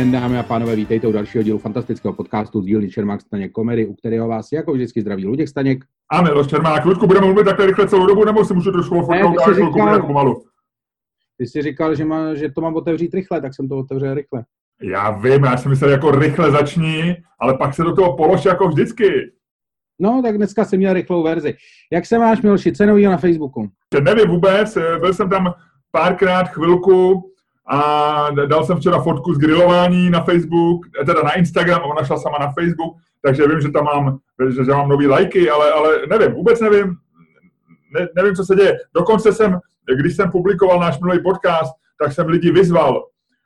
Den, dámy a pánové, vítejte u dalšího dílu fantastického podcastu z dílny Čermák Staněk Komedy, u kterého vás jako vždycky zdraví Luděk Staněk. A Miloš Čermák, Ludku, budeme mluvit takhle rychle celou dobu, nebo si můžu trošku ofotnout a říkal... pomalu? Ty jsi říkal, že, má, že to mám otevřít rychle, tak jsem to otevřel rychle. Já vím, já jsem myslel jako rychle začni, ale pak se do toho polož jako vždycky. No, tak dneska jsem měl rychlou verzi. Jak se máš, Milši, co na Facebooku? Nevím vůbec, byl jsem tam párkrát chvilku, a dal jsem včera fotku z grilování na Facebook, eh, teda na Instagram, ona šla sama na Facebook, takže vím, že tam mám, že, že mám nový lajky, ale, ale nevím, vůbec nevím, ne, nevím, co se děje. Dokonce jsem, když jsem publikoval náš minulý podcast, tak jsem lidi vyzval,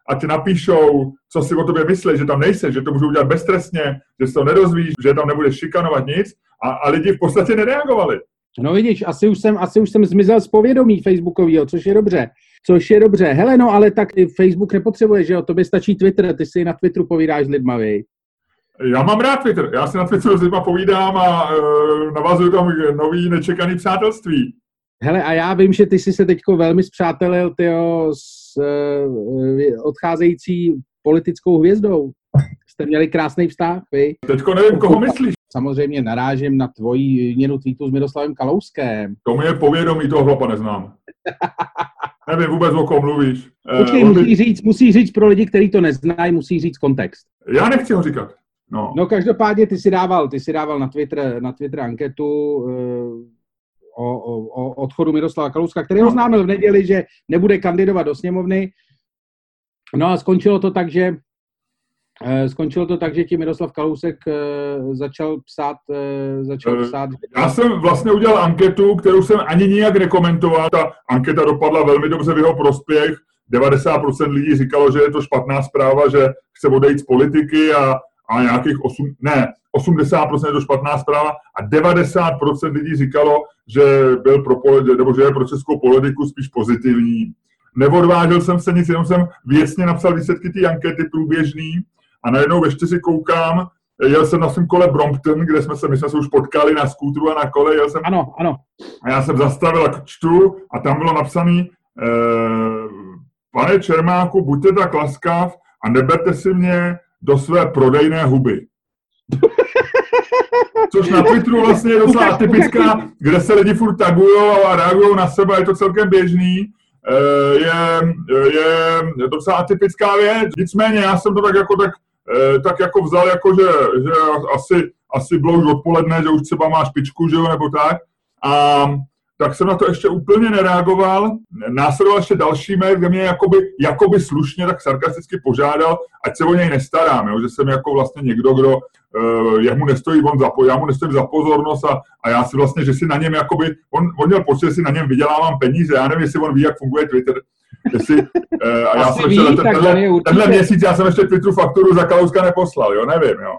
ať napíšou, co si o tobě myslí, že tam nejsi, že to můžu udělat beztrestně, že se to nedozvíš, že tam nebudeš šikanovat nic a, a lidi v podstatě nereagovali. No vidíš, asi už jsem, asi už jsem zmizel z povědomí Facebookového, což je dobře. Což je dobře. Hele, no ale tak Facebook nepotřebuje, že jo? Tobě stačí Twitter, ty si na Twitteru povídáš s lidma, vy. Já mám rád Twitter. Já si na Twitteru s lidma povídám a uh, navazuju tam nový nečekaný přátelství. Hele, a já vím, že ty jsi se teďko velmi zpřátelil tyjo, s uh, odcházející politickou hvězdou. Jste měli krásný vztah, vy? Teďko nevím, koho myslíš. Samozřejmě narážím na tvoji výměnu tweetu s Miroslavem Kalouskem. To mi je povědomí, toho hlopa neznám. Nevím vůbec, o kom mluvíš. Eh, Počkej, uh, musí, říct, musí říct pro lidi, kteří to neznají, musí říct kontext. Já nechci ho říkat. No. no každopádně ty si dával, ty si dával na Twitter, na Twitter anketu uh, o, o, o odchodu Miroslava Kalouska, který no. oznámil v neděli, že nebude kandidovat do sněmovny. No a skončilo to tak, že Eh, skončilo to tak, že ti Miroslav Kalousek eh, začal psát, eh, začal psát. Já jsem vlastně udělal anketu, kterou jsem ani nijak nekomentoval. Ta anketa dopadla velmi dobře v jeho prospěch. 90% lidí říkalo, že je to špatná zpráva, že chce odejít z politiky a, a nějakých 8, ne, 80% je to špatná zpráva a 90% lidí říkalo, že byl pro, nebo že je pro českou politiku spíš pozitivní. Neodvážil jsem se nic, jenom jsem věcně napsal výsledky té ankety průběžný a najednou ve čtyři koukám, jel jsem na svém kole Brompton, kde jsme se, my jsme se už potkali na skútru a na kole, jel jsem... Ano, ano. A já jsem zastavil a čtu a tam bylo napsané, eh, pane Čermáku, buďte tak laskav a neberte si mě do své prodejné huby. Což na Twitteru vlastně je docela atypická, kde se lidi furt tagují a reagují na sebe, je to celkem běžný. Eh, je, je docela atypická věc. Nicméně já jsem to tak jako tak tak jako vzal, jako že, že asi, asi bylo už odpoledne, že už třeba má špičku, že jo, nebo tak. A tak jsem na to ještě úplně nereagoval. Následoval ještě další mail, kde mě jakoby, jakoby slušně tak sarkasticky požádal, ať se o něj nestarám, jo? že jsem jako vlastně někdo, kdo uh, jemu nestojí on za, já mu nestojím za pozornost a, a já si vlastně, že si na něm jakoby, on, on měl pocit, že si na něm vydělávám peníze, já nevím, jestli on ví, jak funguje Twitter, Jestli, uh, a já jsem ví, ještě, tenhle, tenhle měsíc já jsem ještě Twitteru fakturu za Kalouska neposlal, jo, nevím, jo.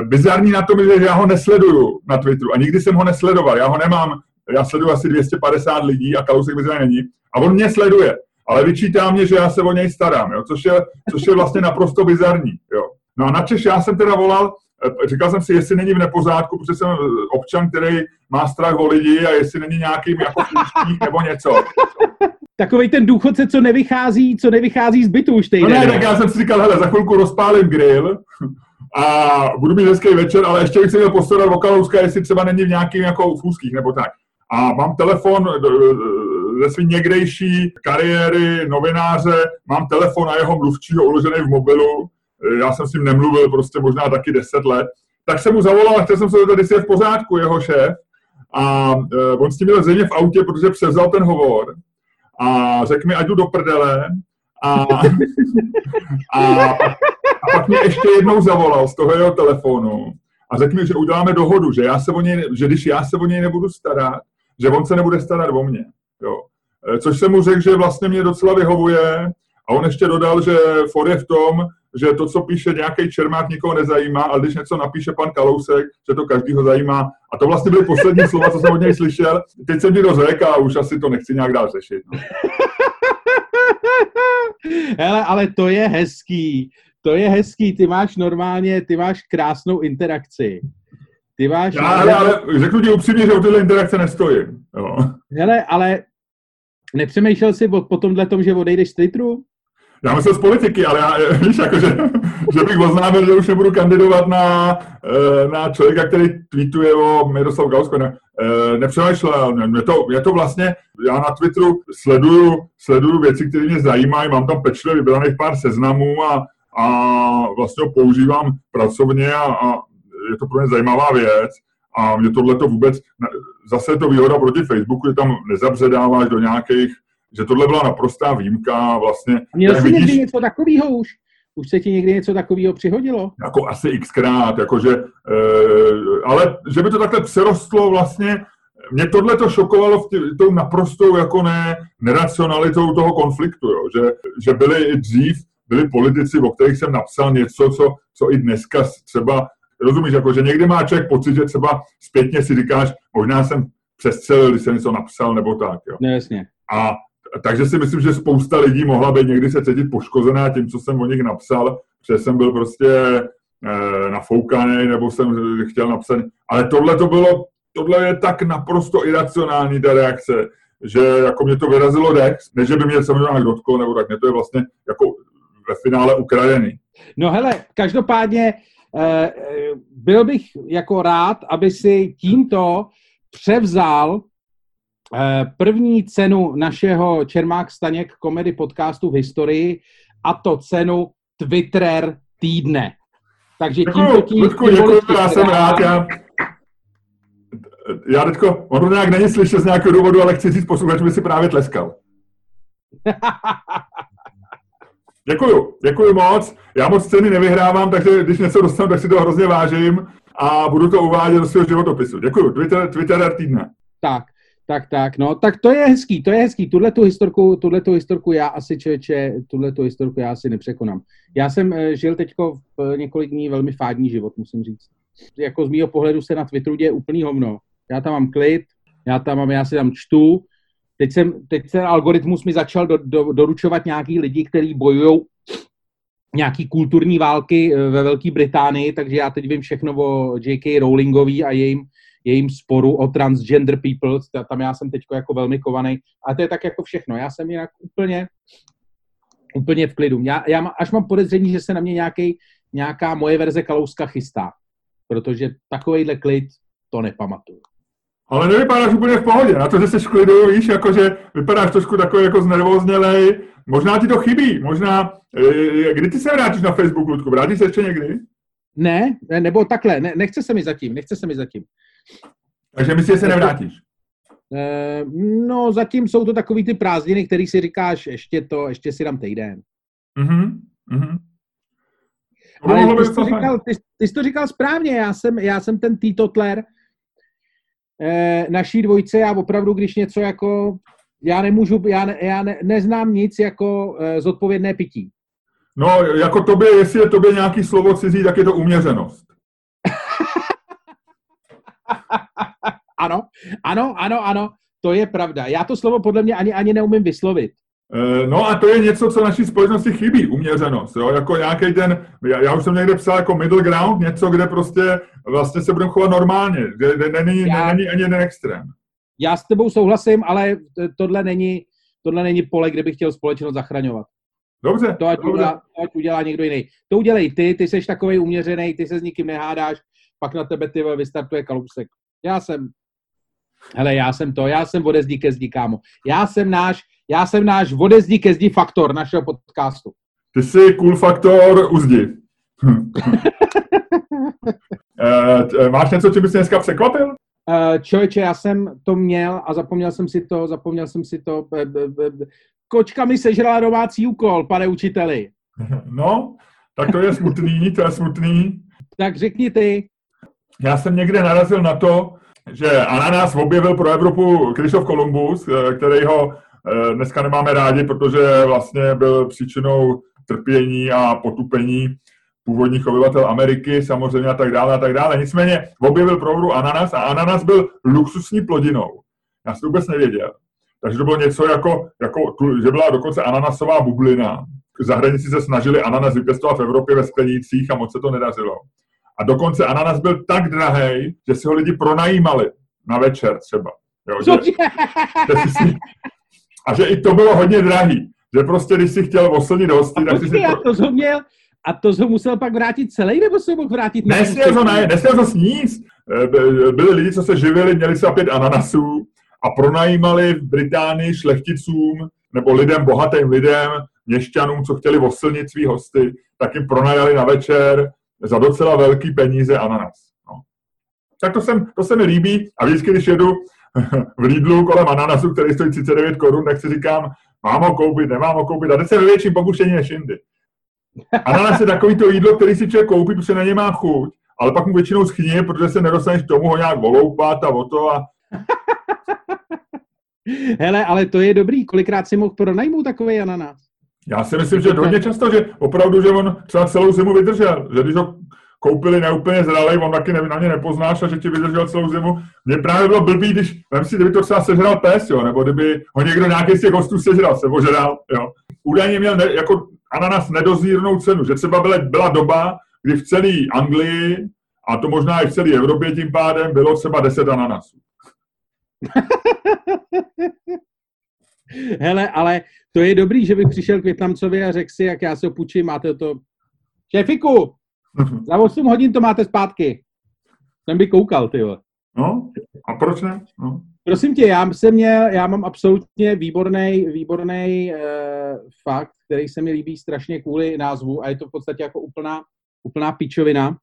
Uh, bizarní na tom je, že já ho nesleduju na Twitteru a nikdy jsem ho nesledoval, já ho nemám, já sleduju asi 250 lidí a Kalousek mezi není a on mě sleduje, ale vyčítá mě, že já se o něj starám, jo, což, je, což je vlastně naprosto bizarní, jo. No a na Češ já jsem teda volal, eh, říkal jsem si, jestli není v nepořádku, protože jsem občan, který má strach o lidi a jestli není nějaký jako nebo něco takový ten důchodce, co nevychází, co nevychází z bytu už týden. No ne, tak já jsem si říkal, hele, za chvilku rozpálím grill a budu mít hezký večer, ale ještě bych si měl postarat o Kalouska, jestli třeba není v nějakým jako fůzkých nebo tak. A mám telefon ze své někdejší kariéry novináře, mám telefon na jeho mluvčího uložený v mobilu, já jsem s ním nemluvil prostě možná taky 10 let, tak jsem mu zavolal a chtěl jsem se zeptat, jestli je v pořádku jeho šéf. A on s tím měl země v autě, protože převzal ten hovor a řekl mi, ať jdu do prdele. A, a, a pak mě ještě jednou zavolal z toho jeho telefonu a řekl mi, že uděláme dohodu, že, já se o něj, že když já se o něj nebudu starat, že on se nebude starat o mě. Jo. Což jsem mu řekl, že vlastně mě docela vyhovuje a on ještě dodal, že for je v tom, že to, co píše nějaký Čermák, nikoho nezajímá, ale když něco napíše pan Kalousek, že to každýho zajímá. A to vlastně byly poslední slova, co jsem od něj slyšel. Teď jsem ti to řekl a už asi to nechci nějak dál řešit. No. Hele, ale to je hezký. To je hezký. Ty máš normálně, ty máš krásnou interakci. Ty máš... Já, ale, ale řeknu ti upřímně, že o tyhle interakce nestojím. Jo. Hele, ale nepřemýšlel jsi po, po tomhle tom, že odejdeš z Twitteru? Já myslím z politiky, ale já, víš, jako, že, bych oznámil, že už nebudu kandidovat na, eh, na člověka, který tweetuje o Miroslav Gausko. Ne, eh, nepřemýšlel. Mě to, mě to vlastně, já na Twitteru sleduju, sleduju věci, které mě zajímají, mám tam pečlivě vybraných pár seznamů a, a vlastně ho používám pracovně a, a je to pro mě zajímavá věc. A mě tohle to vůbec, zase je to výhoda proti Facebooku, že tam nezabředáváš do nějakých že tohle byla naprostá výjimka vlastně. Měl jsi vidíš, někdy něco takového už? Už se ti někdy něco takového přihodilo? Jako asi xkrát, jakože, e, ale že by to takhle přerostlo vlastně, mě tohle to šokovalo v tě, tou naprostou jako ne, neracionalitou toho konfliktu, jo, že, že byli i dřív, byli politici, o kterých jsem napsal něco, co, co i dneska třeba, rozumíš, jako, že někdy má člověk pocit, že třeba zpětně si říkáš, možná jsem přestřelil, když jsem něco napsal, nebo tak. Jo. No, jasně. A takže si myslím, že spousta lidí mohla být někdy se cítit poškozená tím, co jsem o nich napsal, že jsem byl prostě e, nafoukaný, nebo jsem chtěl napsat. Ale tohle to bylo, tohle je tak naprosto iracionální ta reakce, že jako mě to vyrazilo dech, než by mě samozřejmě dotklo, nebo tak mě to je vlastně jako ve finále ukradený. No hele, každopádně e, byl bych jako rád, aby si tímto převzal Eh, první cenu našeho Čermák Staněk komedy podcastu v historii a to cenu Twitter týdne. Takže tímto tím... Ludku, děkuji, já jsem rád, já, já teďko, on nějak není slyšet z nějakého důvodu, ale chci říct posluchač, by si právě tleskal. Děkuju, děkuju moc. Já moc ceny nevyhrávám, takže když něco dostanu, tak si to hrozně vážím a budu to uvádět do svého životopisu. Děkuju. Twitter, Twitter týdne. Tak, tak, tak, no, tak to je hezký, to je hezký. Tuhle tu historku, tuhle tu historku já asi, člověče, tuhle tu historku já asi nepřekonám. Já jsem eh, žil teďko v eh, několik dní velmi fádní život, musím říct. Jako z mýho pohledu se na Twitteru děje úplný hovno. Já tam mám klid, já tam mám, já si tam čtu. Teď, jsem, teď ten algoritmus mi začal do, do, doručovat nějaký lidi, kteří bojují nějaký kulturní války eh, ve Velké Británii, takže já teď vím všechno o J.K. Rowlingový a jejím jejím sporu o transgender people, tam já jsem teď jako velmi kovaný, a to je tak jako všechno. Já jsem jinak úplně, úplně v klidu. Já, já až mám podezření, že se na mě nějaký, nějaká moje verze Kalouska chystá, protože takovejhle klid to nepamatuju. Ale nevypadáš úplně v pohodě, na to, že jsi v klidu, víš, jakože vypadáš trošku takový jako znervoznělej, možná ti to chybí, možná, e, kdy ty se vrátíš na Facebook, Ludku, vrátíš se ještě někdy? Ne, nebo takhle, ne, nechce se mi zatím, nechce se mi zatím. Takže myslíš, že se nevrátíš? Eh, no, zatím jsou to takový ty prázdniny, který si říkáš, ještě to, ještě si dám týden. Mhm, mhm. Ale ty jsi, to říkal, ty, ty jsi to říkal správně, já jsem, já jsem ten Totler eh, naší dvojce, já opravdu, když něco jako, já nemůžu, já, ne, já ne, neznám nic jako eh, zodpovědné pití. No, jako tobě, jestli je tobě nějaký slovo cizí, tak je to uměřenost. ano, ano, ano, ano, to je pravda. Já to slovo podle mě ani, ani neumím vyslovit. Eh, no a to je něco, co naší společnosti chybí, uměřenost, jo? jako nějaký ten, já, já už jsem někde psal jako middle ground, něco, kde prostě vlastně se budeme chovat normálně, kde, kde není, já, není ani jeden extrém. Já s tebou souhlasím, ale tohle není, tohle není pole, kde bych chtěl společnost zachraňovat. Dobře. To ať, dobře. Udělá, to ať udělá někdo jiný. To udělej ty, ty jsi takový uměřený, ty se s nikým nehádáš, pak na tebe ty vystartuje kalousek. Já jsem, hele, já jsem to, já jsem odezdí ke zdi, kámo. Já jsem náš, já jsem náš odezdí ke zdi faktor našeho podcastu. Ty jsi cool faktor u zdi. e, máš něco, co bys dneska překvapil? Uh, člověče, já jsem to měl a zapomněl jsem si to, zapomněl jsem si to. Kočka mi sežrala domácí úkol, pane učiteli. No, tak to je smutný, to je smutný. Tak řekni ty. Já jsem někde narazil na to, že ananas objevil pro Evropu Krištof Kolumbus, eh, který ho eh, dneska nemáme rádi, protože vlastně byl příčinou trpění a potupení původních obyvatel Ameriky, samozřejmě a tak dále a tak dále. Nicméně objevil provodu ananas a ananas byl luxusní plodinou. Já jsem to vůbec nevěděl. Takže to bylo něco jako, jako že byla dokonce ananasová bublina. Zahraničí se snažili ananas vypěstovat v Evropě ve sklenících a moc se to nedařilo. A dokonce ananas byl tak drahý, že si ho lidi pronajímali na večer třeba. Jo, že, že si, a že i to bylo hodně drahý. že prostě, když si chtěl oslnit hosty, tak si si... Já to měl, a to jsem musel pak vrátit celý, nebo se mohl vrátit? Nesměl to ne, nesměl to sníst. Byli lidi, co se živili, měli se pět ananasů a pronajímali v Británii šlechticům nebo lidem, bohatým lidem, měšťanům, co chtěli oslnit svý hosty, tak jim pronajali na večer za docela velký peníze ananas. No. Tak to, jsem, to se mi líbí a vždycky, když jedu v Lidlu kolem ananasu, který stojí 39 korun, tak si říkám, mám ho koupit, nemám ho koupit. A teď se ve větším pokušení než jindy. Ananas je takový to jídlo, který si člověk koupí, protože na ně má chuť, ale pak mu většinou schyně, protože se nedostaneš k tomu ho nějak voloupat a o to a... Hele, ale to je dobrý. Kolikrát si mohl pronajmout takový ananas? Já si myslím, že hodně často, že opravdu, že on třeba celou zimu vydržel. Že když ho koupili neúplně zralej, on taky na ně nepoznáš a že ti vydržel celou zimu. Mně právě bylo blbý, když, vem si, kdyby to třeba sežral pes, jo, nebo kdyby ho někdo nějaký z těch hostů sežral, se ožral, jo. Údajně měl ne, jako ananas nedozírnou cenu, že třeba byla, byla doba, kdy v celé Anglii, a to možná i v celé Evropě tím pádem, bylo třeba 10 ananasů. Hele, ale to je dobrý, že bych přišel k Větnamcovi a řekl si, jak já se opučím, máte to... Šefiku, za 8 hodin to máte zpátky. Jsem by koukal, ty No, a proč ne? No. Prosím tě, já jsem měl, já mám absolutně výborný, výborný uh, fakt, který se mi líbí strašně kvůli názvu a je to v podstatě jako úplná, úplná pičovina,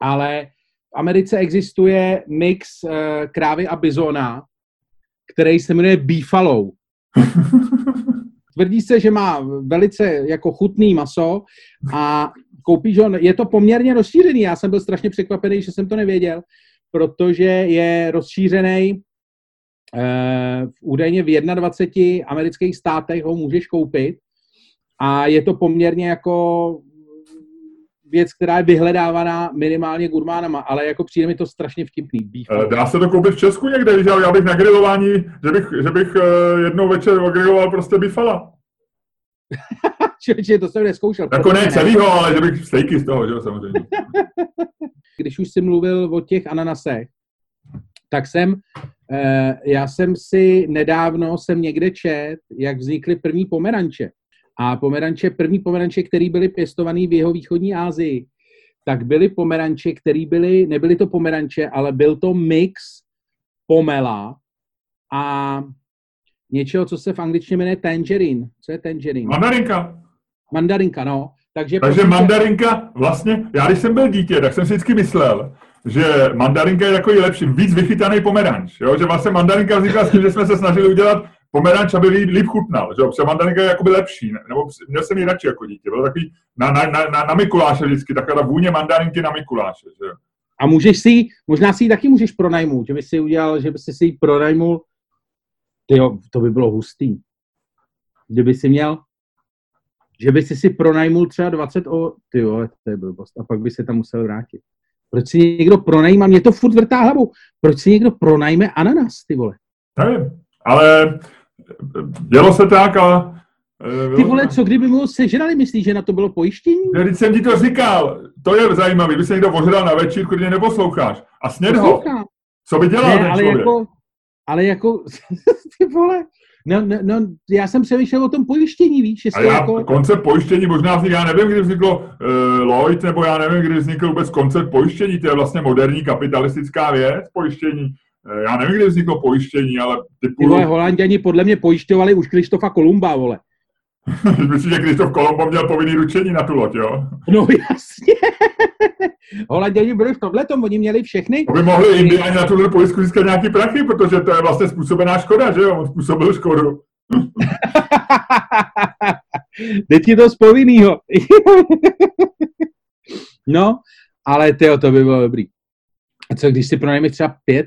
ale v Americe existuje mix uh, krávy a bizona, který se jmenuje Beefalo. Tvrdí se, že má velice jako chutný maso a koupíš ho, je to poměrně rozšířený. Já jsem byl strašně překvapený, že jsem to nevěděl, protože je rozšířený uh, údajně v 21 amerických státech ho můžeš koupit a je to poměrně jako věc, která je vyhledávaná minimálně gurmánama, ale jako přijde mi to strašně vtipný. Beef. Dá se to koupit v Česku někde, že já bych na grilování, že bych, že bych eh, jednou večer ogriloval prostě bifala. Čiže to jsem neskoušel. Jako ne celýho, ale že bych stejky z toho, že samozřejmě. Když už jsi mluvil o těch ananasech, tak jsem, eh, já jsem si nedávno, jsem někde čet, jak vznikly první pomeranče. A pomeranče, první pomeranče, které byly pěstované v jeho východní Asii, tak byly pomeranče, které byly, nebyly to pomeranče, ale byl to mix pomela a něčeho, co se v angličtině jmenuje tangerine. Co je tangerine? Mandarinka. Mandarinka, no. Takže, Takže mandarinka, vlastně, já když jsem byl dítě, tak jsem si vždycky myslel, že mandarinka je takový lepší, víc vychytaný pomeranč, jo? že vlastně mandarinka vznikla s tím, že jsme se snažili udělat pomeranč, aby líp, líp chutnal, že jo? Protože mandarinka je jakoby lepší, ne? nebo měl jsem ji radši jako dítě, byl takový na, na, na, na, na Mikuláše vždycky, taková vůně mandarinky na Mikuláše, že jo? A můžeš si možná si ji taky můžeš pronajmout, že by si udělal, že by si ji pronajmul, tyjo, to by bylo hustý. Kdyby si měl, že by si si pronajmul třeba 20 o, ty jo, to je blbost, a pak by se tam musel vrátit. Proč si někdo pronajímá, mě to furt vrtá hlavu, proč si někdo pronajme ananas, ty vole? Nevím, ale dělo se tak a... Eh, ty vole, co kdyby mu sežrali, myslíš, že na to bylo pojištění? Když jsem ti to říkal, to je zajímavé, by se někdo ožral na večer, když neposloucháš. A sněd ho. Co by dělal ne, ten ale člověk? Jako, ale jako, ty vole, No, no, no, já jsem přemýšlel o tom pojištění, víš? A já, jako... koncept pojištění možná vznikl, já nevím, kdy vzniklo uh, Lloyd, nebo já nevím, kdy vznikl vůbec koncept pojištění, to je vlastně moderní kapitalistická věc, pojištění. Uh, já nevím, kdy vzniklo pojištění, ale typu... Ty vole, Holanděni podle mě pojišťovali už Krištofa Kolumba, vole. Myslíš, že Krištof Kolombo měl povinný ručení na tu loď, jo? No jasně. Holanděni byli v tomhle, oni měli všechny. Aby mohli Indiáni na tuhle pojistku získat nějaký prachy, protože to je vlastně způsobená škoda, že jo? On způsobil škodu. Teď je to z povinnýho. no, ale tyjo, to by bylo dobrý. A co když si pronajmeš třeba pět?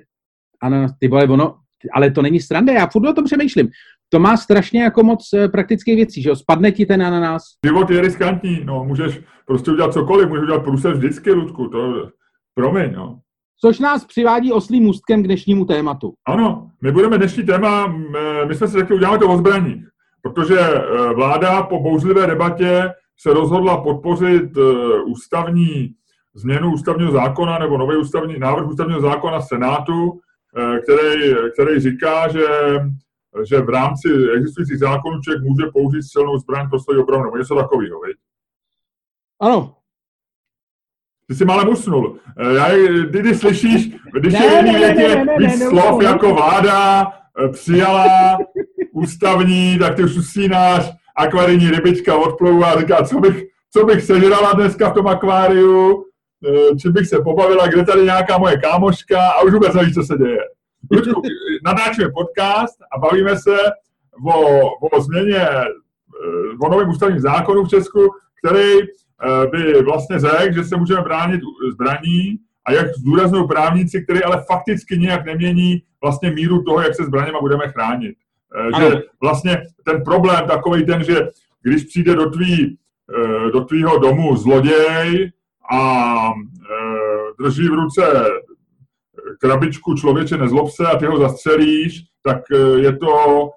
Ano, ty vole, ono, ale to není sranda, já furt o tom přemýšlím to má strašně jako moc eh, praktických věcí, že jo? Spadne ti ten ananas. Život je riskantní, no, můžeš prostě udělat cokoliv, můžeš udělat průser vždycky, Ludku, to promiň, no. Což nás přivádí oslým můstkem k dnešnímu tématu. Ano, my budeme dnešní téma, my jsme si řekli, uděláme to o zbraních, protože eh, vláda po bouřlivé debatě se rozhodla podpořit eh, ústavní změnu ústavního zákona nebo nový ústavní návrh ústavního zákona Senátu, který, který říká, že že v rámci existujících zákonů člověk může použít silnou zbraň pro svoji obranu, nebo něco takového, viď? Ano. Ty jsi málem usnul. Eh, já, ty, ty slyšíš, když ne, je jedný větě víc slov jako vláda, eh, přijala, ústavní, tak ty už usínáš, akvarijní rybička odplouvá a říká, co bych, co bych sežrala dneska v tom akváriu, eh, či bych se pobavila, kde tady nějaká moje kámoška a už vůbec nevíš, co se děje. Lučku, natáčíme podcast a bavíme se o, o změně, o novém ústavním zákonu v Česku, který Eh, by vlastně řekl, že se můžeme bránit zbraní a jak zdůraznují právníci, který ale fakticky nějak nemění vlastně míru toho, jak se zbraněma budeme chránit. Eh, ano. Že vlastně ten problém takový ten, že když přijde do, tvý, eh, do tvýho domu zloděj a drží v ruce krabičku člověče nezlob se a ty ho zastřelíš, tak je to,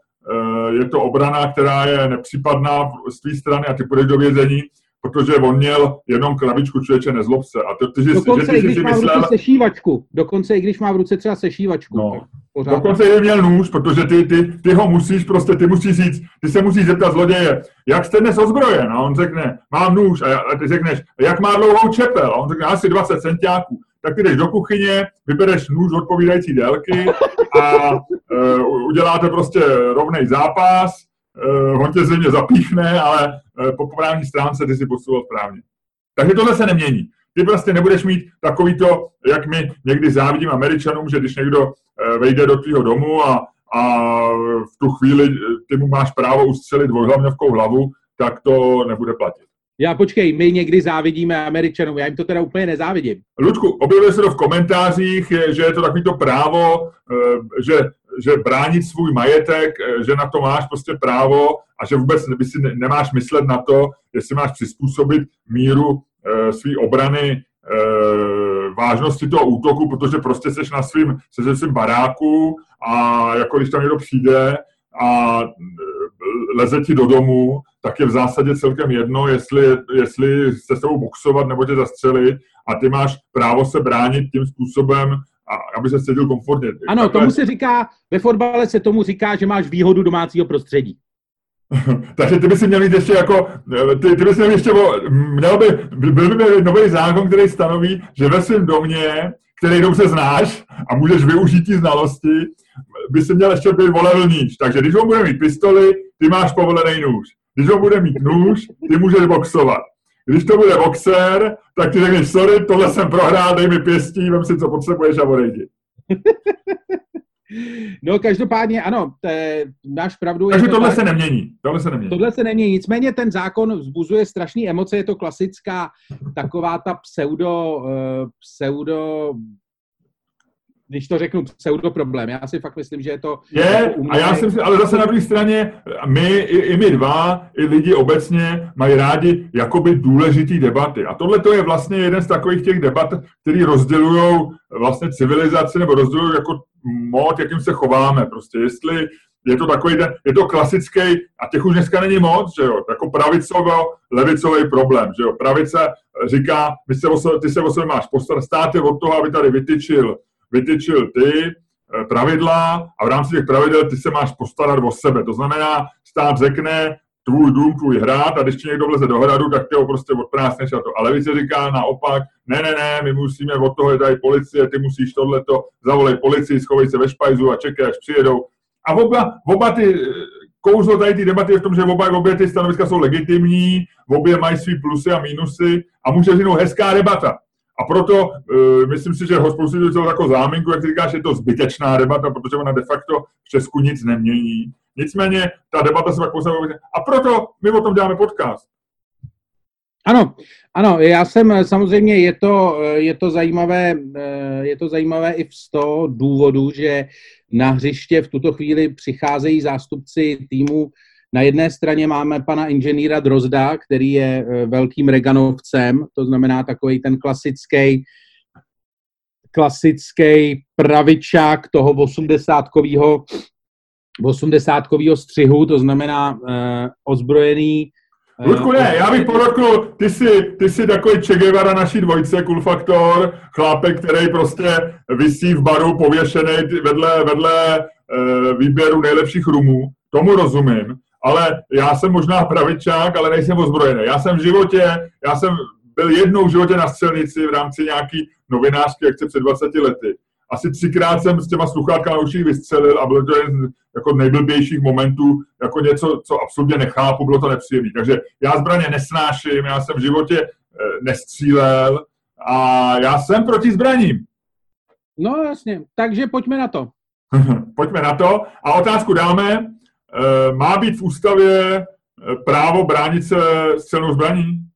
je to obrana, která je nepřípadná z té strany a ty půjdeš do vězení protože on měl jenom krabičku člověče nezlob se. A to, ty, dokonce že ty, i když má myslel... v ruce sešívačku. Dokonce i když má v ruce třeba sešívačku. No. Dokonce i měl nůž, protože ty, ty, ty ho musíš prostě, ty musíš říct, ty se musíš zeptat zloděje, jak jste dnes ozbrojen? A on řekne, mám nůž. A, a ty řekneš, jak má dlouhou čepel? A on řekne, asi 20 centiáků. Tak ty jdeš do kuchyně, vybereš nůž odpovídající délky a uh, uděláte prostě rovnej zápas, uh, on tě zřejmě zapíchne, ale uh, po právní stránce ty si postupoval správně. Takže tohle se nemění. Ty prostě nebudeš mít takový to, jak my někdy závidím Američanům, že když někdo uh, vejde do tvého domu a, a v tu chvíli ty mu máš právo ustřelit dvojhlavňovkou hlavu, tak to nebude platit. Já počkej, my někdy závidíme Američanům, já jim to teda úplně nezávidím. Ludku, objevuje se to v komentářích, že je to takový to právo, že že bránit svůj majetek, eh, že na to máš prostě právo a že vůbec by si nemáš myslet na to, jestli máš přizpůsobit míru své obrany e, vážnosti toho útoku, protože prostě seš na svým, se na svým baráku a jako když tam někdo přijde a leze ti do domu, tak je v zásadě celkem jedno, jestli, jestli se s tebou boxovat nebo tě zastřelit a ty máš právo se bránit tím způsobem, a aby se cítil komfortně. Ano, Takhle... tomu se říká, ve fotbale se tomu říká, že máš výhodu domácího prostředí. Takže ty bys měl mít ještě jako, ty, ty bys měl ještě, měl by, byl by nový zákon, který stanoví, že ve svém domě, který dobře znáš a můžeš využít tí znalosti, by si měl ještě být volevlníč. Takže když on bude mít pistoli, ty máš povolený nůž. Když on bude mít nůž, ty můžeš boxovat. Když to bude boxer, tak ty řekneš, sorry, tohle jsem prohrál, dej mi pěstí, vem si, co potřebuješ a odejdi. No, každopádně ano, te, máš pravdu. Takže to tohle tak, se nemění. Tohle se nemění. Tohle se nemění. Nicméně ten zákon vzbuzuje strašné emoce. Je to klasická taková ta pseudo, uh, pseudo když to řeknu, pseudo problém. Já si fakt myslím, že je to... Je, jako a já si myslím, ale zase na druhé straně, my, i, i my dva, i lidi obecně mají rádi jakoby důležitý debaty. A tohle to je vlastně jeden z takových těch debat, který rozdělují vlastně civilizaci nebo rozdělují jako mod, jakým se chováme. Prostě jestli je to takový je to klasický, a těch už dneska není moc, že jo, jako pravicovo-levicový problém, že jo. Pravice říká, ty se o ty se o sebe máš postarat, stát je od toho, aby tady vytyčil vytyčil ty eh, pravidla a v rámci těch pravidel ty se máš postarat o sebe. To znamená, stát řekne, tvůj dům, tvůj hrad a když ti někdo vleze do hradu, tak tě ho prostě odprásneš a to. Ale se říká naopak, ne, ne, ne, my musíme od toho, je tady policie, ty musíš tohleto, zavolej policii, schovej se ve špajzu a čekej, až přijedou. A oba, oba ty, eh, kouzlo tady ty debaty je v tom, že oba, obě ty stanoviska jsou legitimní, obě mají svý plusy a mínusy a může vzniknout hezká debata. A proto uh, myslím si, že ho spoustu lidí jako záminku, jak říkáš, je to zbytečná debata, protože ona de facto v Česku nic nemění. Nicméně ta debata se pak postavuje. A proto my o tom děláme podcast. Ano, ano, já jsem samozřejmě, je to, je to zajímavé, eh, je to zajímavé i z toho důvodu, že na hřiště v tuto chvíli přicházejí zástupci týmu na jedné straně máme pana inženýra Drozda, který je velkým Reganovcem, to znamená takový ten klasický klasický pravičák toho 80-kového 80 střihu, to znamená uh, ozbrojený e, Ludku, ne, já bych podotknul, ty jsi, ty jsi takový Che Guevara naší dvojce, Cool Factor, chlápek, který prostě vysí v baru pověšený vedle, vedle výběru nejlepších rumů, tomu rozumím, ale já jsem možná pravičák, ale nejsem ozbrojený. Já jsem v životě, já jsem byl jednou v životě na střelnici v rámci nějaký novinářské akce před 20 lety. Asi třikrát jsem s těma sluchátkami na uších vystřelil a bylo to jeden z jako nejblbějších momentů, jako něco, co absolutně nechápu, bylo to nepříjemné. Takže já zbraně nesnáším, já jsem v životě eh, nestřílel a já jsem proti zbraním. No jasně, takže pojďme na to. pojďme na to. A otázku dáme, Eh, má být v ústavě eh, právo bránit se střelnou zbraní?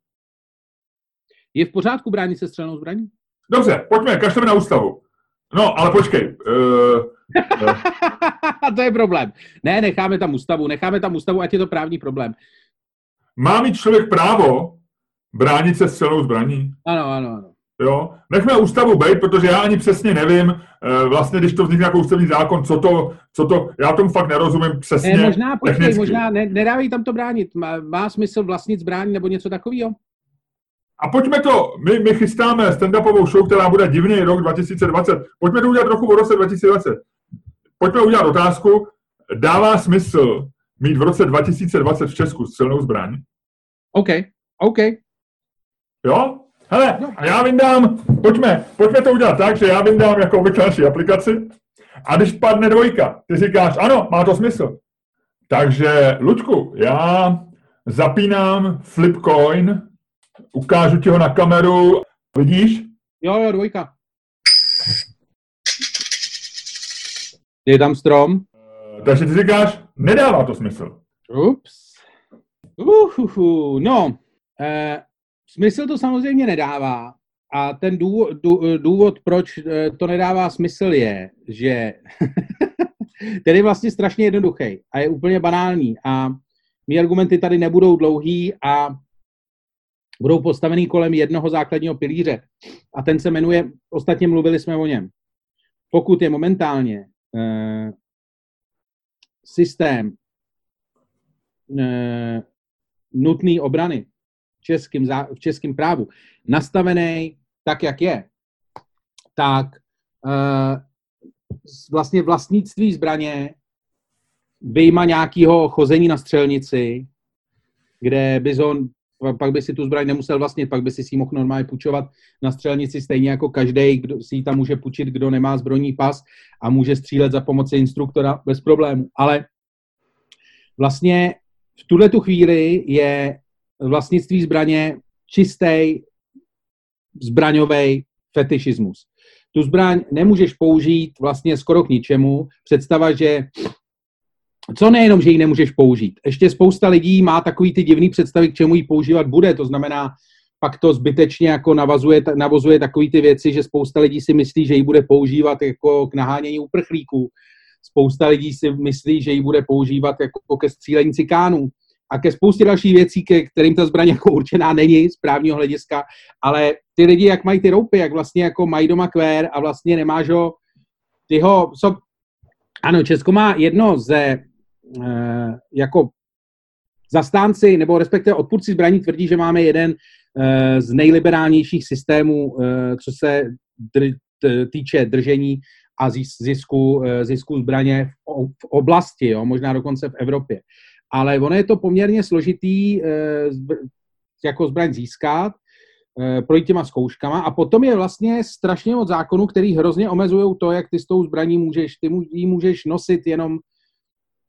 Je v pořádku bránit se střelnou zbraní? Dobře, pojďme, kašleme na ústavu. No, ale počkej. Uh, to je problém. Ne, necháme tam ústavu, necháme tam ústavu, ať je to právní problém. Má mít člověk právo bránit se střelnou zbraní? Ano, ano, ano. Jo? Nechme ústavu být, protože já ani přesně nevím, eh, vlastně, když to vznikne jako ústavní zákon, co to, co to, já tomu fakt nerozumím přesně. Ne, možná, počkej, technicky. možná, ne, nedávej tam to bránit. Má, má smysl vlastnit zbrání nebo něco takového? A pojďme to, my, my chystáme stand-upovou show, která bude divný rok 2020. Pojďme to udělat trochu v roce 2020. Pojďme udělat otázku, dává smysl mít v roce 2020 v Česku střelnou zbraň? OK, OK. Jo? Hele, a já vyndám, pojďme, pojďme to udělat tak, že já vyndám jako obvykle naši aplikaci a když padne dvojka, ty říkáš, ano, má to smysl. Takže, Luďku, já zapínám Flipcoin, ukážu ti ho na kameru, vidíš? Jo, jo, dvojka. Je tam strom? Takže ty říkáš, nedává to smysl. Ups. Uhuhu, no, eh, Smysl to samozřejmě nedává. A ten důvod, důvod, proč eh, to nedává smysl, je, že ten je vlastně strašně jednoduchý a je úplně banální. A mý argumenty tady nebudou dlouhý a budou postavený kolem jednoho základního pilíře. A ten se jmenuje, ostatně mluvili jsme o něm. Pokud je momentálně eh, systém eh, nutný obrany českým, v českém právu nastavený tak, jak je, tak uh, vlastně vlastnictví zbraně vyjma nějakého chození na střelnici, kde on pak by si tu zbraň nemusel vlastnit, pak by si si mohl normálně půjčovat na střelnici stejně jako každý, kdo si ji tam může půjčit, kdo nemá zbrojní pas a může střílet za pomoci instruktora bez problému. Ale vlastně v tuhle tu chvíli je vlastnictví zbraně čistý zbraňový fetišismus. Tu zbraň nemůžeš použít vlastně skoro k ničemu. Představa, že co nejenom, že ji nemůžeš použít. Ještě spousta lidí má takový ty divný představy, k čemu ji používat bude. To znamená, pak to zbytečně jako navazuje, navazuje takový ty věci, že spousta lidí si myslí, že ji bude používat jako k nahánění uprchlíků. Spousta lidí si myslí, že ji bude používat jako ke střílení cikánů a ke spoustě dalších věcí, ke kterým ta zbraň jako určená není z právního hlediska, ale ty lidi, jak mají ty roupy, jak vlastně jako mají doma kvér a vlastně nemáš ho, ty ho, so, ano, Česko má jedno ze jako zastánci, nebo respektive odpůrci zbraní tvrdí, že máme jeden e, z nejliberálnějších systémů, e, co se týče držení a zisku, zisku zbraně v, oblasti, jo, možná dokonce v Evropě. Ale ono je to poměrně složitý eh, jako zbraň získat, eh, projít těma zkouškama a potom je vlastně strašně moc zákonů, který hrozně omezují to, jak ty s tou zbraní můžeš, ty ji můžeš nosit jenom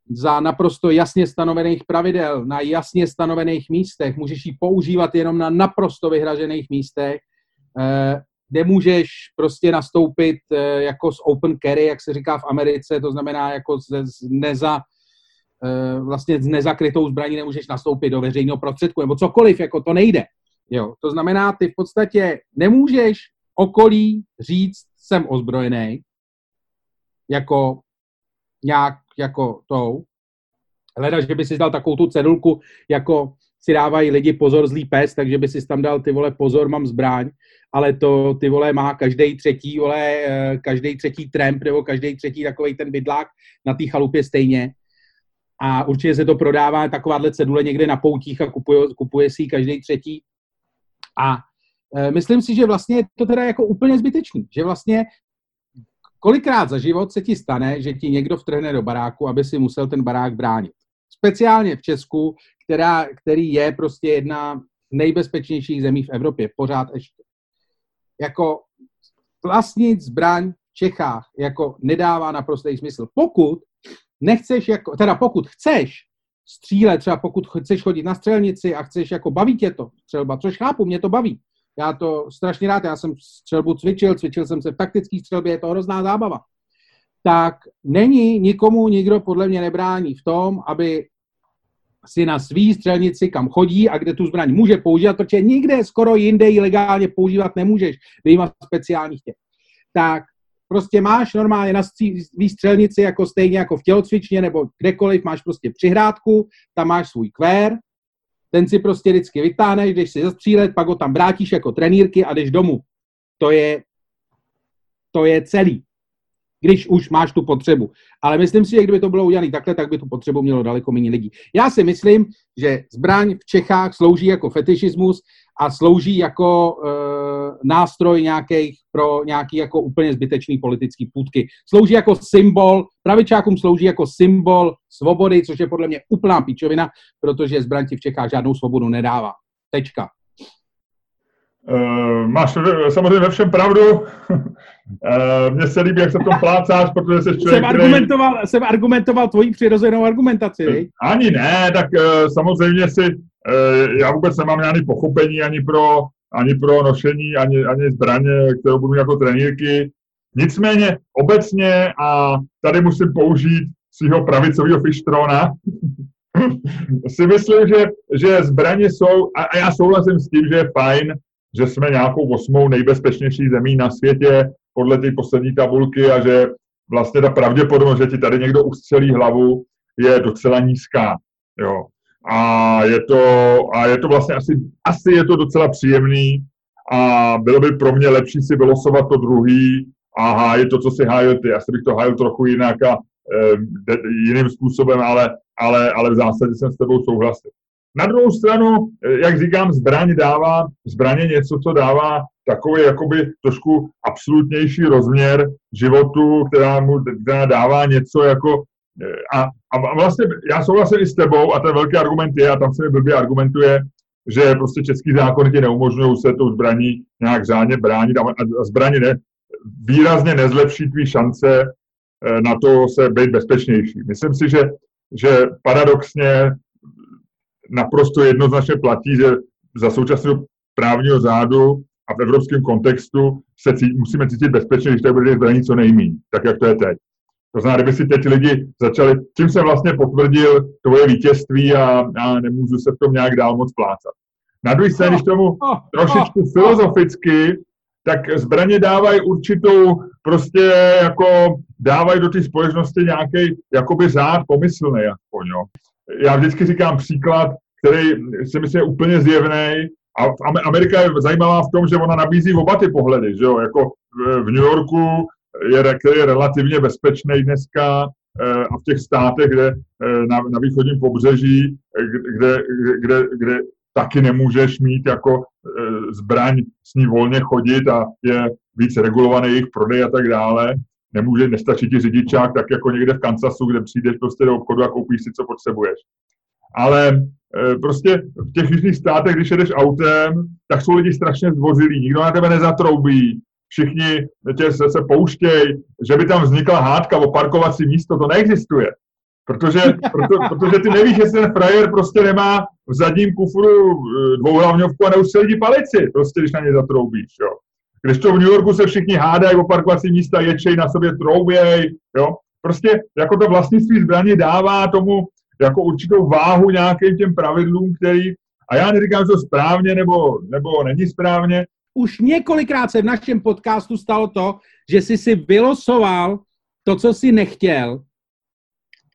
za naprosto jasně stanovených pravidel, na jasně stanovených místech, můžeš ji používat jenom na naprosto vyhražených místech, eh, kde můžeš prostě nastoupit jako z open carry, jak se říká v Americe, to znamená jako z, z neza, Eh, vlastně s nezakrytou zbraní nemůžeš nastoupit do veřejného prostředku, nebo cokoliv, jako to nejde. Jo, to znamená, ty v podstatě nemůžeš okolí říct, jsem ozbrojený, jako nějak jako tou, hleda, že by si dal takovou tu cedulku, jako si dávají lidi pozor zlý pes, takže by si tam dal ty vole pozor, mám zbraň, ale to ty vole má každý třetí vole, eh, každý třetí tramp nebo každý třetí takový ten bydlák na té chalupě stejně a určitě se to prodává takováhle cedule někde na poutích a kupuje, kupuje si ji každý třetí. A e, myslím si, že vlastně je to teda jako úplně zbytečný, že vlastně kolikrát za život se ti stane, že ti někdo vtrhne do baráku, aby si musel ten barák bránit. Speciálně v Česku, která, který je prostě jedna z nejbezpečnějších zemí v Evropě, pořád ještě. Jako vlastnit zbraň v Čechách jako nedává naprostý smysl. Pokud nechceš, jako, teda pokud chceš střílet, třeba pokud chceš chodit na střelnici a chceš, jako baví tě to střelba, což chápu, mě to baví. Já to strašně rád, já jsem střelbu cvičil, cvičil jsem se v taktické střelbě, je to hrozná zábava. Tak není nikomu, nikdo podle mě nebrání v tom, aby si na svý střelnici, kam chodí a kde tu zbraň může používat, protože nikde skoro jinde ji legálně používat nemůžeš, vyjímat speciálních těch. Tak prostě máš normálně na svý střelnici jako stejně jako v tělocvičně nebo kdekoliv, máš prostě přihrádku, tam máš svůj kvér, ten si prostě vždycky vytáhneš, jdeš si zastřílet, pak ho tam vrátíš jako trenýrky a jdeš domů. To je, to je celý když už máš tu potřebu. Ale myslím si, že kdyby to bylo udělané takhle, tak by tu potřebu mělo daleko méně lidí. Já si myslím, že zbraň v Čechách slouží jako fetišismus a slouží jako e, nástroj nějakých pro nějaký jako úplně zbytečný politický půdky. Slouží jako symbol, pravičákům slouží jako symbol svobody, což je podle mě úplná píčovina, protože zbraň ti v Čechách žádnou svobodu nedává. Tečka. Uh, máš samozřejmě ve všem pravdu. uh, Mně se líbí, jak se tom plácáš, protože jsi člověk, jsem argumentoval, který... jsem argumentoval tvojí přirozenou argumentaci. Ani ne, tak uh, samozřejmě si, já vůbec nemám žádný pochopení ani pro, ani pro nošení, ani, ani zbraně, kterou budu jako trenírky. Nicméně obecně, a tady musím použít svého pravicového fištrona, si myslím, že, že zbraně jsou, a, a já souhlasím s tím, že je fajn že jsme nějakou osmou nejbezpečnější zemí na světě podle té poslední tabulky a že vlastně ta pravděpodobnost, že ti tady někdo ustřelí hlavu, je docela nízká. Jo. A je to, a je to vlastně asi, asi je to docela příjemný a bylo by pro mě lepší si vylosovat to druhý a hájit to, co si hájil ty. Asi bych to hájil trochu jinak a e, jiným způsobem, ale, ale, ale v zásadě jsem s tebou souhlasil. Na druhou stranu, eh, jak říkám, zbraň dává, zbraně něco, co dává takový jakoby trošku absolutnější rozměr životu, která mu která dává něco jako a, a vlastně já souhlasím i s tebou a ten velký argument je, a tam se mi blbě argumentuje, že prostě český zákony ti neumožňují se tou zbraní nějak řádně bránit a, a zbraně ne, výrazně nezlepší tvý šance eh, na to se být bezpečnější. Myslím si, že, že paradoxně naprosto jednoznačně platí, že za současného právního řádu a v evropském kontextu se cí, musíme cítit bezpečně, když tady bude zbraní co nejmí, tak jak to je teď. To znamená, kdyby si teď lidi začali, tím se vlastně potvrdil tvoje vítězství a, a nemůžu se v tom nějak dál moc plácat. Na druhé straně, když tomu trošičku filozoficky, tak zbraně dávají určitou, prostě jako dávají do té společnosti nějaký jakoby řád pomyslný aspoň, jo já vždycky říkám příklad, který si myslím je úplně zjevný. A Amerika je zajímavá v tom, že ona nabízí oba ty pohledy, že jo? Jako v New Yorku, je, který je relativně bezpečný dneska, eh, a v těch státech, kde eh, na, na východním pobřeží, kde, kde, kde taky nemůžeš mít jako eh, zbraň s ní volně chodit a je víc regulovaný jejich prodej a tak dále, nemůže, nestačí ti řidičák, tak jako někde v Kansasu, kde přijdeš prostě do obchodu a koupíš si, co potřebuješ. Ale prostě v těch jižních státech, když jedeš autem, tak jsou lidi strašně zdvořilí, nikdo na tebe nezatroubí, všichni tě se, se pouštějí, že by tam vznikla hádka o parkovací místo, to neexistuje. Protože, proto, protože ty nevíš, jestli ten frajer prostě nemá v zadním kufru e, dvouhlavňovku a neustřelí palici, prostě když na ně zatroubíš, jo. Když to v New Yorku se všichni hádají o parkovací místa, ječej na sobě trouběj, jo. Prostě jako to vlastnictví zbraně dává tomu jako určitou váhu nějakým těm pravidlům, který, a já neříkám, že to správně nebo, nebo není správně. Už několikrát se v našem podcastu stalo to, že jsi si vylosoval to, co jsi nechtěl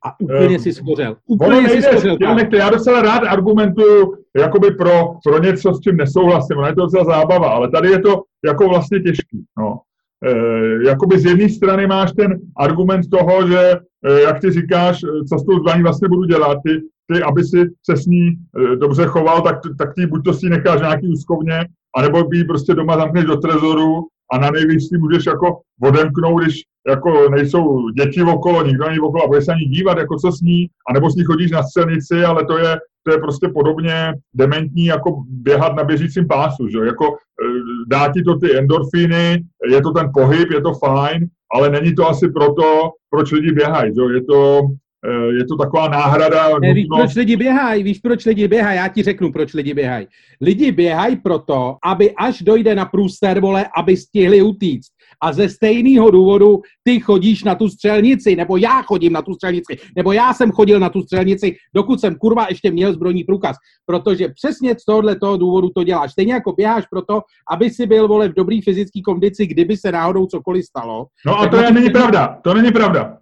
a úplně um, si schořel. Úplně si schořel. Já, nechte, já docela rád argumentuju jakoby pro, pro něco, s čím nesouhlasím. Ono je to docela zábava, ale tady je to jako vlastně těžký. No. E, jakoby z jedné strany máš ten argument toho, že e, jak ty říkáš, co s tou zbraní vlastně budu dělat, ty, ty aby si se s ní e, dobře choval, tak, tak ty buď to si necháš nějaký úskovně, anebo by ji prostě doma zamkneš do trezoru a na nejvíc si můžeš jako odemknout, když jako nejsou děti okolo, nikdo není okolo a bude se ani dívat, jako co s ní, anebo s ní chodíš na střelnici, ale to je, to je prostě podobně dementní, jako běhat na běžícím pásu, že? Jako eh, dá ti to ty endorfíny, je to ten pohyb, je to fajn, ale není to asi proto, proč lidi běhají, že? Je to, je to taková náhrada. Ne, víš, proč lidi běhají? Víš, proč lidi běhají? Já ti řeknu, proč lidi běhají. Lidi běhají proto, aby až dojde na průster, vole, aby stihli utíct a ze stejného důvodu ty chodíš na tu střelnici, nebo já chodím na tu střelnici, nebo já jsem chodil na tu střelnici, dokud jsem kurva ještě měl zbrojní průkaz. Protože přesně z tohohle toho důvodu to děláš. Stejně jako běháš proto, aby si byl vole v dobrý fyzické kondici, kdyby se náhodou cokoliv stalo. No a to je, není pravda. To není pravda.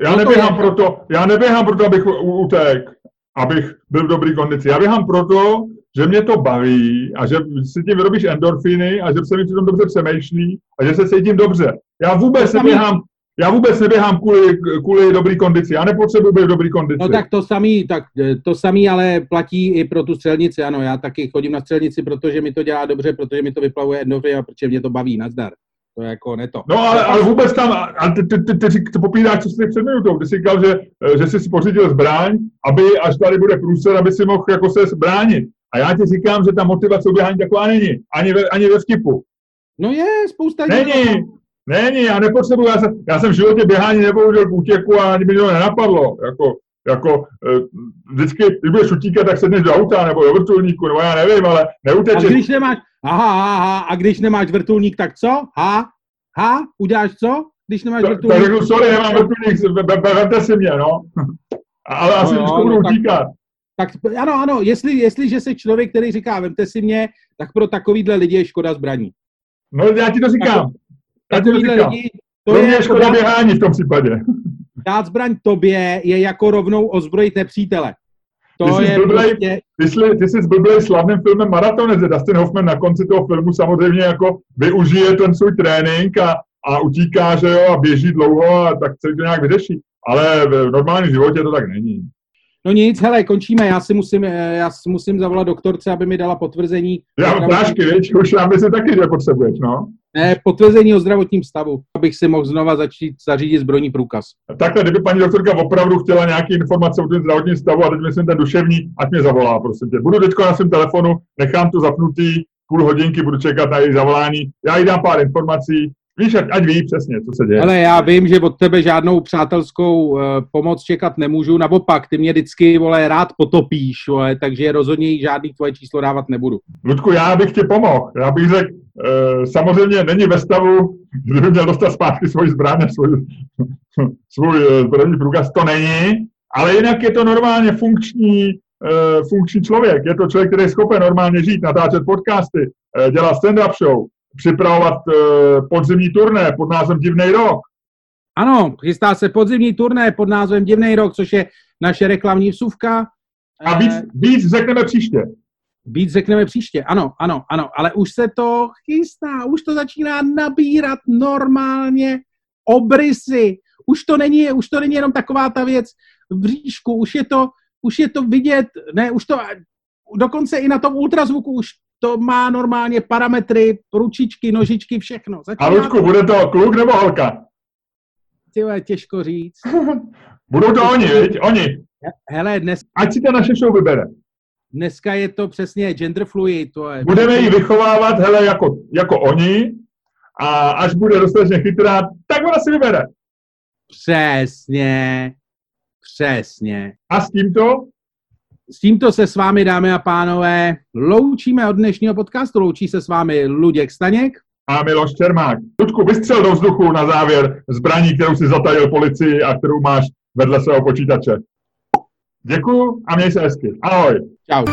Já no neběhám je... proto, já neběhám proto, abych utek, abych byl v dobrý kondici. Já běhám proto, že mě to baví a že si tím vyrobíš endorfiny a že se mi přitom dobře přemýšlí a že se cítím dobře. Já vůbec neběhám, já vůbec neběhám kvůli, kvůli dobrý kondici. Já nepotřebuji být v dobrý kondici. No tak to samý, tak to samý ale platí i pro tu střelnici. Ano, já taky chodím na střelnici, protože mi to dělá dobře, protože mi to vyplavuje endorfiny a protože mě to baví. Nazdar. To je jako neto. No ale, ale vůbec tam, a ty, ty, ty, ty, ty, popíráš, co jsi před minutou. Ty jsi říkal, že, že jsi si pořídil zbraň, aby až tady bude průser, aby si mohl jako se zbránit. A já ti říkám, že ta motivace uběhání taková není. Ani ve, ani ve vtipu. No je, spousta Není, není, já nepotřebuji, já jsem, já jsem v životě běhání nepoužil k útěku a ani mi to nenapadlo. Jako, jako e, vždycky, když budeš utíkat, tak sedneš do auta nebo do vrtulníku, nebo já nevím, ale neutečeš. A když nemáš, aha, aha, a když nemáš vrtulník, tak co? Ha? Ha? Uděláš co? Když nemáš vrtulník? Tak řeknu, sorry, nemám vrtulník, vemte si mě, no. Ale asi no, vždycky budu no, utíkat. Tak ano, ano, jestli, jestliže jsi člověk, který říká, vemte si mě, tak pro takovýhle lidi je škoda zbraní. No já ti to říkám. Tak, já ti to říkám. Lidi, to pro mě je škoda běhání v tom případě. Dát zbraň tobě je jako rovnou ozbrojit nepřítele. To ty je zblblej, prostě... ty, jsi, ty jsi zblblej slavným filmem Maratonec, Dustin Hoffman na konci toho filmu samozřejmě jako využije ten svůj trénink a, a utíká, že jo, a běží dlouho a tak se to nějak vyřeší. Ale v normálním životě to tak není. No nic, hele, končíme. Já si musím, eh, já si musím zavolat doktorce, aby mi dala potvrzení. Já mám prášky, víš, už já myslím taky, že potřebuješ, no. Ne, potvrzení o zdravotním stavu, abych si mohl znova začít zařídit zbrojní průkaz. Takhle, kdyby paní doktorka opravdu chtěla nějaké informace o tom zdravotním stavu, a teď myslím ten duševní, ať mě zavolá, prosím tě. Budu teď na svém telefonu, nechám to zapnutý, půl hodinky budu čekat na její zavolání. Já jí dám pár informací, Víš, ať, ať ví přesně, co se děje. Ale já vím, že od tebe žádnou přátelskou uh, pomoc čekat nemůžu. Naopak, ty mě vždycky, vole, rád potopíš, vole, takže rozhodně žádný tvoje číslo dávat nebudu. Ludku, já bych ti pomohl. Já bych řekl, uh, samozřejmě není ve stavu, kdyby měl dostat zpátky svoji zbraň, svůj, svůj uh, zbrojní průkaz, to není, ale jinak je to normálně funkční, uh, funkční člověk. Je to člověk, který je schopen normálně žít, natáčet podcasty, uh, dělat stand-up show, připravovat uh, podzimní turné pod názvem Divný rok. Ano, chystá se podzimní turné pod názvem Divný rok, což je naše reklamní vsuvka. A víc, víc řekneme příště. Víc řekneme příště, ano, ano, ano, ale už se to chystá, už to začíná nabírat normálně obrysy. Už to není, už to není jenom taková ta věc v říšku, už je to, už je to vidět, ne, už to, dokonce i na tom ultrazvuku už to má normálně parametry, ručičky, nožičky, všechno. Začíná A Ludku, bude to kluk nebo holka? Tyhle, těžko říct. Budou to oni, viď? Oni. Hele, dnes... Ať si to naše show vybere. Dneska je to přesně gender fluid. To je... Budeme ji vychovávat, hele, jako, jako oni a až bude dostatečně chytrá, tak ona si vybere. Přesně. Přesně. A s tímto s tímto se s vámi, dámy a pánové, loučíme od dnešního podcastu. Loučí se s vámi Luděk Staněk a Miloš Čermák. Ludku, vystřel do vzduchu na závěr zbraní, kterou si zatajil policii a kterou máš vedle svého počítače. Děkuju a měj se hezky. Ahoj. Čau.